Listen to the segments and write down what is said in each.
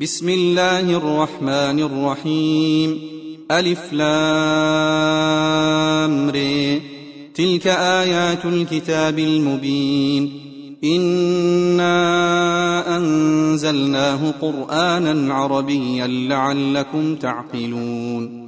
بسم الله الرحمن الرحيم ألف لام ري تلك آيات الكتاب المبين إنا أنزلناه قرآنا عربيا لعلكم تعقلون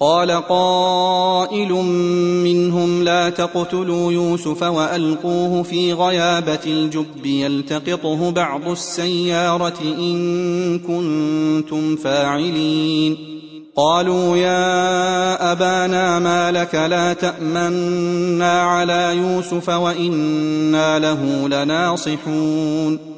قال قائل منهم لا تقتلوا يوسف وألقوه في غيابة الجب يلتقطه بعض السيارة إن كنتم فاعلين. قالوا يا أبانا ما لك لا تأمنا على يوسف وإنا له لناصحون.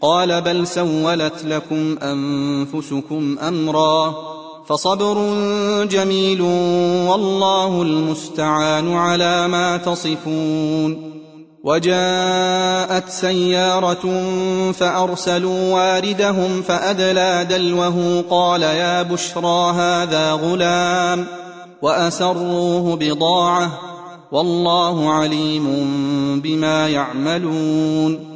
قال بل سولت لكم أنفسكم أمرا فصبر جميل والله المستعان على ما تصفون وجاءت سيارة فأرسلوا واردهم فأدلى دلوه قال يا بشرى هذا غلام وأسروه بضاعة والله عليم بما يعملون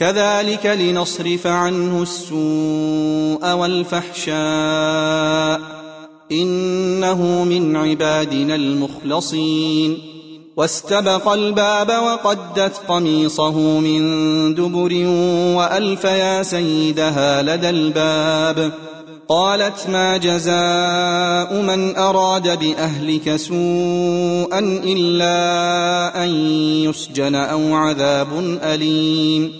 كذلك لنصرف عنه السوء والفحشاء إنه من عبادنا المخلصين. واستبق الباب وقدت قميصه من دبر وألف يا سيدها لدى الباب. قالت ما جزاء من أراد بأهلك سوءا إلا أن يسجن أو عذاب أليم.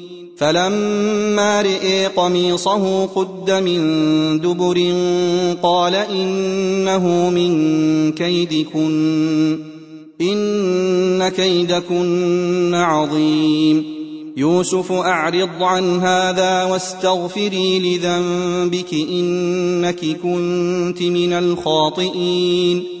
فلما رئي قميصه قد من دبر قال إنه من كيدكن إن كيدكن عظيم. يوسف أعرض عن هذا واستغفري لذنبك إنك كنت من الخاطئين.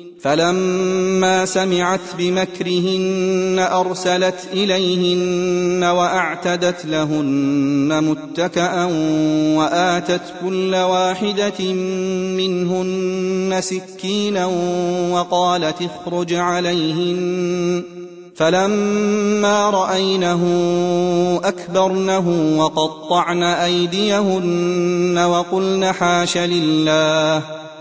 فلما سمعت بمكرهن أرسلت إليهن وأعتدت لهن متكئا وآتت كل واحدة منهن سكينا وقالت اخرج عليهن. فلما رأينه أكبرنه وقطعن أيديهن وقلن حاش لله.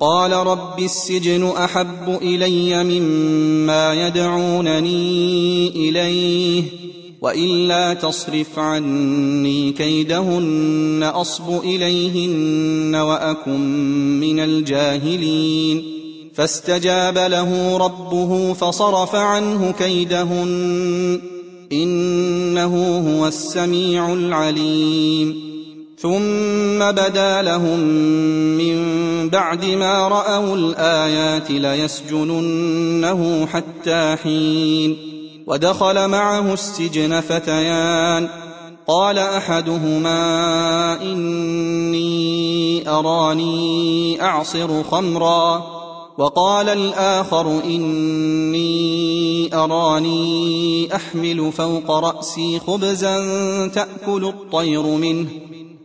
قال رب السجن أحب إلي مما يدعونني إليه وإلا تصرف عني كيدهن أصب إليهن وأكن من الجاهلين. فاستجاب له ربه فصرف عنه كيدهن إنه هو السميع العليم. ثم بدا لهم من بعد ما رأوا الآيات ليسجننه حتى حين ودخل معه السجن فتيان قال أحدهما إني أراني أعصر خمرا وقال الآخر إني أراني أحمل فوق رأسي خبزا تأكل الطير منه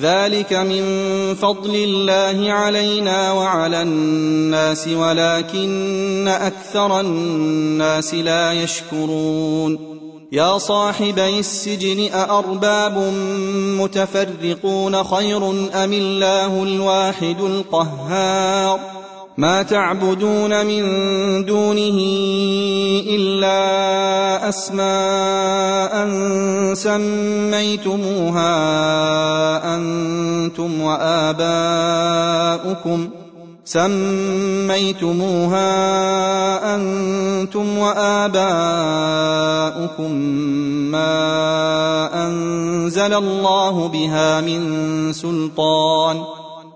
ذلك من فضل الله علينا وعلى الناس ولكن أكثر الناس لا يشكرون. يا صاحبي السجن أأرباب متفرقون خير أم الله الواحد القهار؟ ما تعبدون من دونه إلا أسماء سميتموها أنتم وآباؤكم سميتموها أنتم وآباؤكم ما أنزل الله بها من سلطان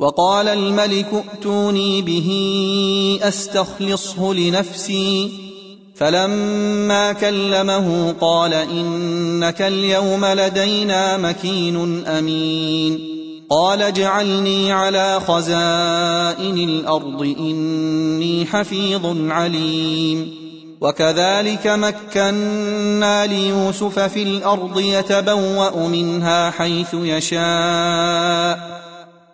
وقال الملك ائتوني به أستخلصه لنفسي. فلما كلمه قال إنك اليوم لدينا مكين أمين. قال اجعلني على خزائن الأرض إني حفيظ عليم. وكذلك مكنا ليوسف في الأرض يتبوأ منها حيث يشاء.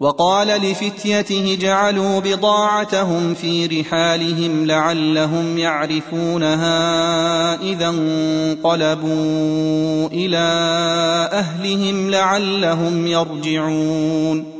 وقال لفتيته جعلوا بضاعتهم في رحالهم لعلهم يعرفونها إذا انقلبوا إلى أهلهم لعلهم يرجعون.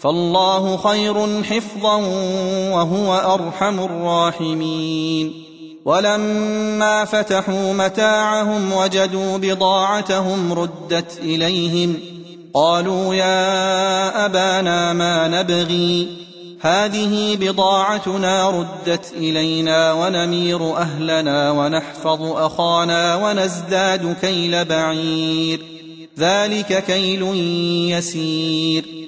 فالله خير حفظا وهو أرحم الراحمين. ولما فتحوا متاعهم وجدوا بضاعتهم ردت إليهم قالوا يا أبانا ما نبغي؟ هذه بضاعتنا ردت إلينا ونمير أهلنا ونحفظ أخانا ونزداد كيل بعير. ذلك كيل يسير.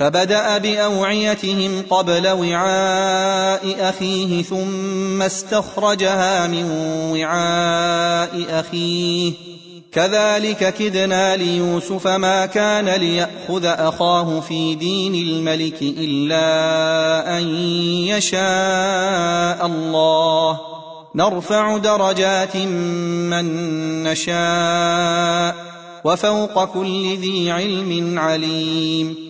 فبدأ بأوعيتهم قبل وعاء أخيه ثم استخرجها من وعاء أخيه. كذلك كدنا ليوسف ما كان ليأخذ أخاه في دين الملك إلا أن يشاء الله. نرفع درجات من نشاء وفوق كل ذي علم عليم.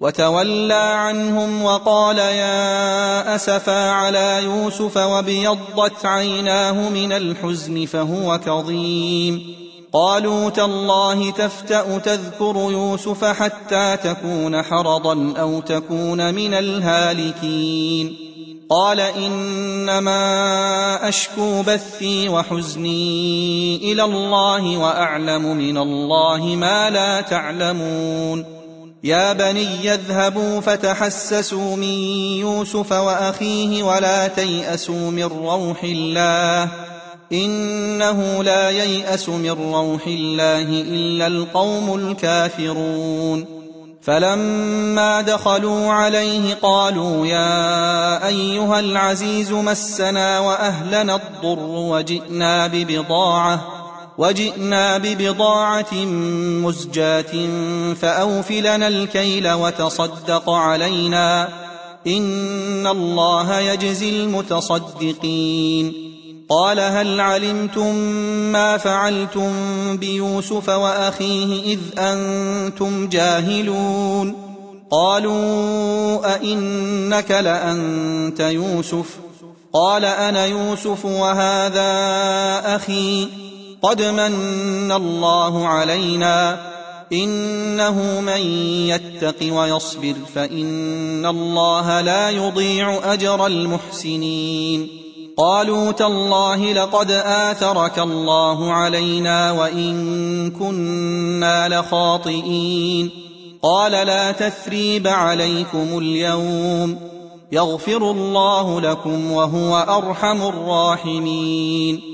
وتولى عنهم وقال يا أسفا على يوسف وابيضت عيناه من الحزن فهو كظيم. قالوا تالله تفتأ تذكر يوسف حتى تكون حرضا أو تكون من الهالكين. قال إنما أشكو بثي وحزني إلى الله وأعلم من الله ما لا تعلمون. يا بني اذهبوا فتحسسوا من يوسف وأخيه ولا تيأسوا من روح الله إنه لا ييأس من روح الله إلا القوم الكافرون فلما دخلوا عليه قالوا يا أيها العزيز مسنا وأهلنا الضر وجئنا ببضاعة وجئنا ببضاعة مزجاة فأوف لنا الكيل وتصدق علينا إن الله يجزي المتصدقين. قال هل علمتم ما فعلتم بيوسف وأخيه إذ أنتم جاهلون؟ قالوا أئنك لأنت يوسف؟ قال أنا يوسف وهذا أخي. قد من الله علينا. إنه من يتق ويصبر فإن الله لا يضيع أجر المحسنين. قالوا تالله لقد آثرك الله علينا وإن كنا لخاطئين. قال لا تثريب عليكم اليوم. يغفر الله لكم وهو أرحم الراحمين.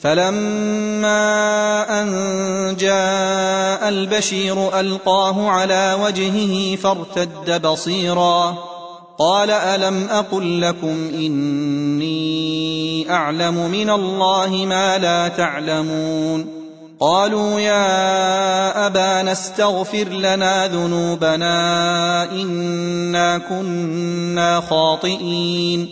فلما أن جاء البشير ألقاه على وجهه فارتد بصيرا. قال ألم أقل لكم إني أعلم من الله ما لا تعلمون. قالوا يا أبانا استغفر لنا ذنوبنا إنا كنا خاطئين.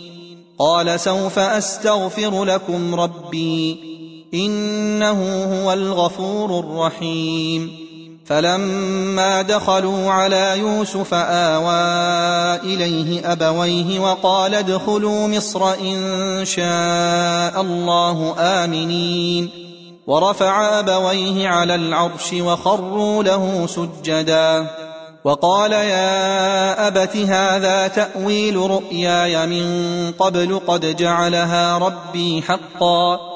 قال سوف أستغفر لكم ربي. إنه هو الغفور الرحيم. فلما دخلوا على يوسف آوى إليه أبويه وقال ادخلوا مصر إن شاء الله آمنين. ورفع أبويه على العرش وخروا له سجدا. وقال يا أبت هذا تأويل رؤياي من قبل قد جعلها ربي حقا.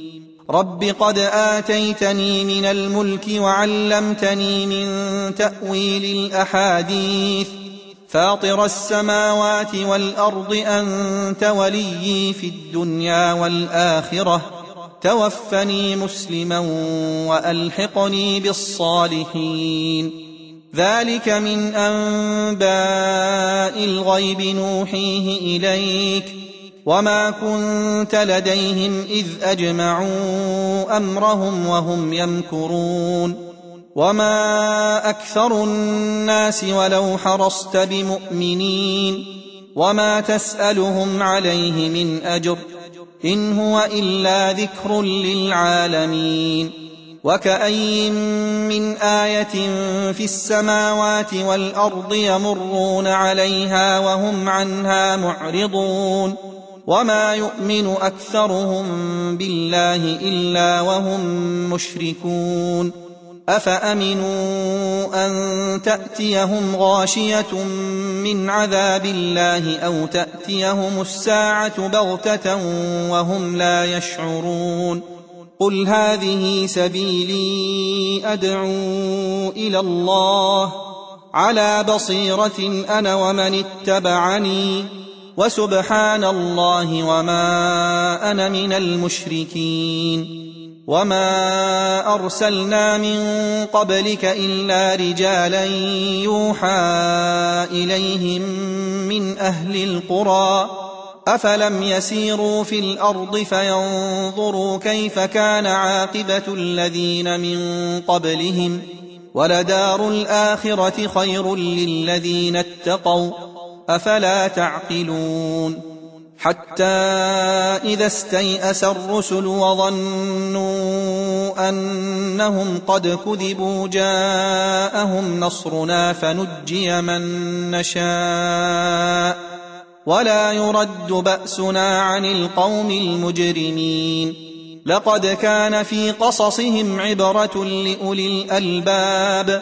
رب قد اتيتني من الملك وعلمتني من تاويل الاحاديث فاطر السماوات والارض انت وليي في الدنيا والاخره توفني مسلما والحقني بالصالحين ذلك من انباء الغيب نوحيه اليك وما كنت لديهم اذ اجمعوا امرهم وهم يمكرون وما أكثر الناس ولو حرصت بمؤمنين وما تسالهم عليه من اجر ان هو الا ذكر للعالمين وكاين من إيه في السماوات والارض يمرون عليها وهم عنها معرضون وما يؤمن اكثرهم بالله الا وهم مشركون افامنوا ان تاتيهم غاشيه من عذاب الله أو تاتيهم الساعة بغته وهم لا يشعرون قل هذه سبيلي ادعو إلى الله على بصيره أنا ومن اتبعني وسبحان الله وما أنا من المشركين وما أرسلنا من قبلك إلا رجالا يوحى إليهم من أهل القرى أفلم يسيروا في الأرض فينظروا كيف كان عاقبة الذين من قبلهم ولدار الآخرة خير للذين اتقوا أفلا تعقلون حتى إذا استيأس الرسل وظنوا أنهم قد كذبوا جاءهم نصرنا فنجي من نشاء ولا يرد بأسنا عن القوم المجرمين لقد كان في قصصهم عبرة لأولي الألباب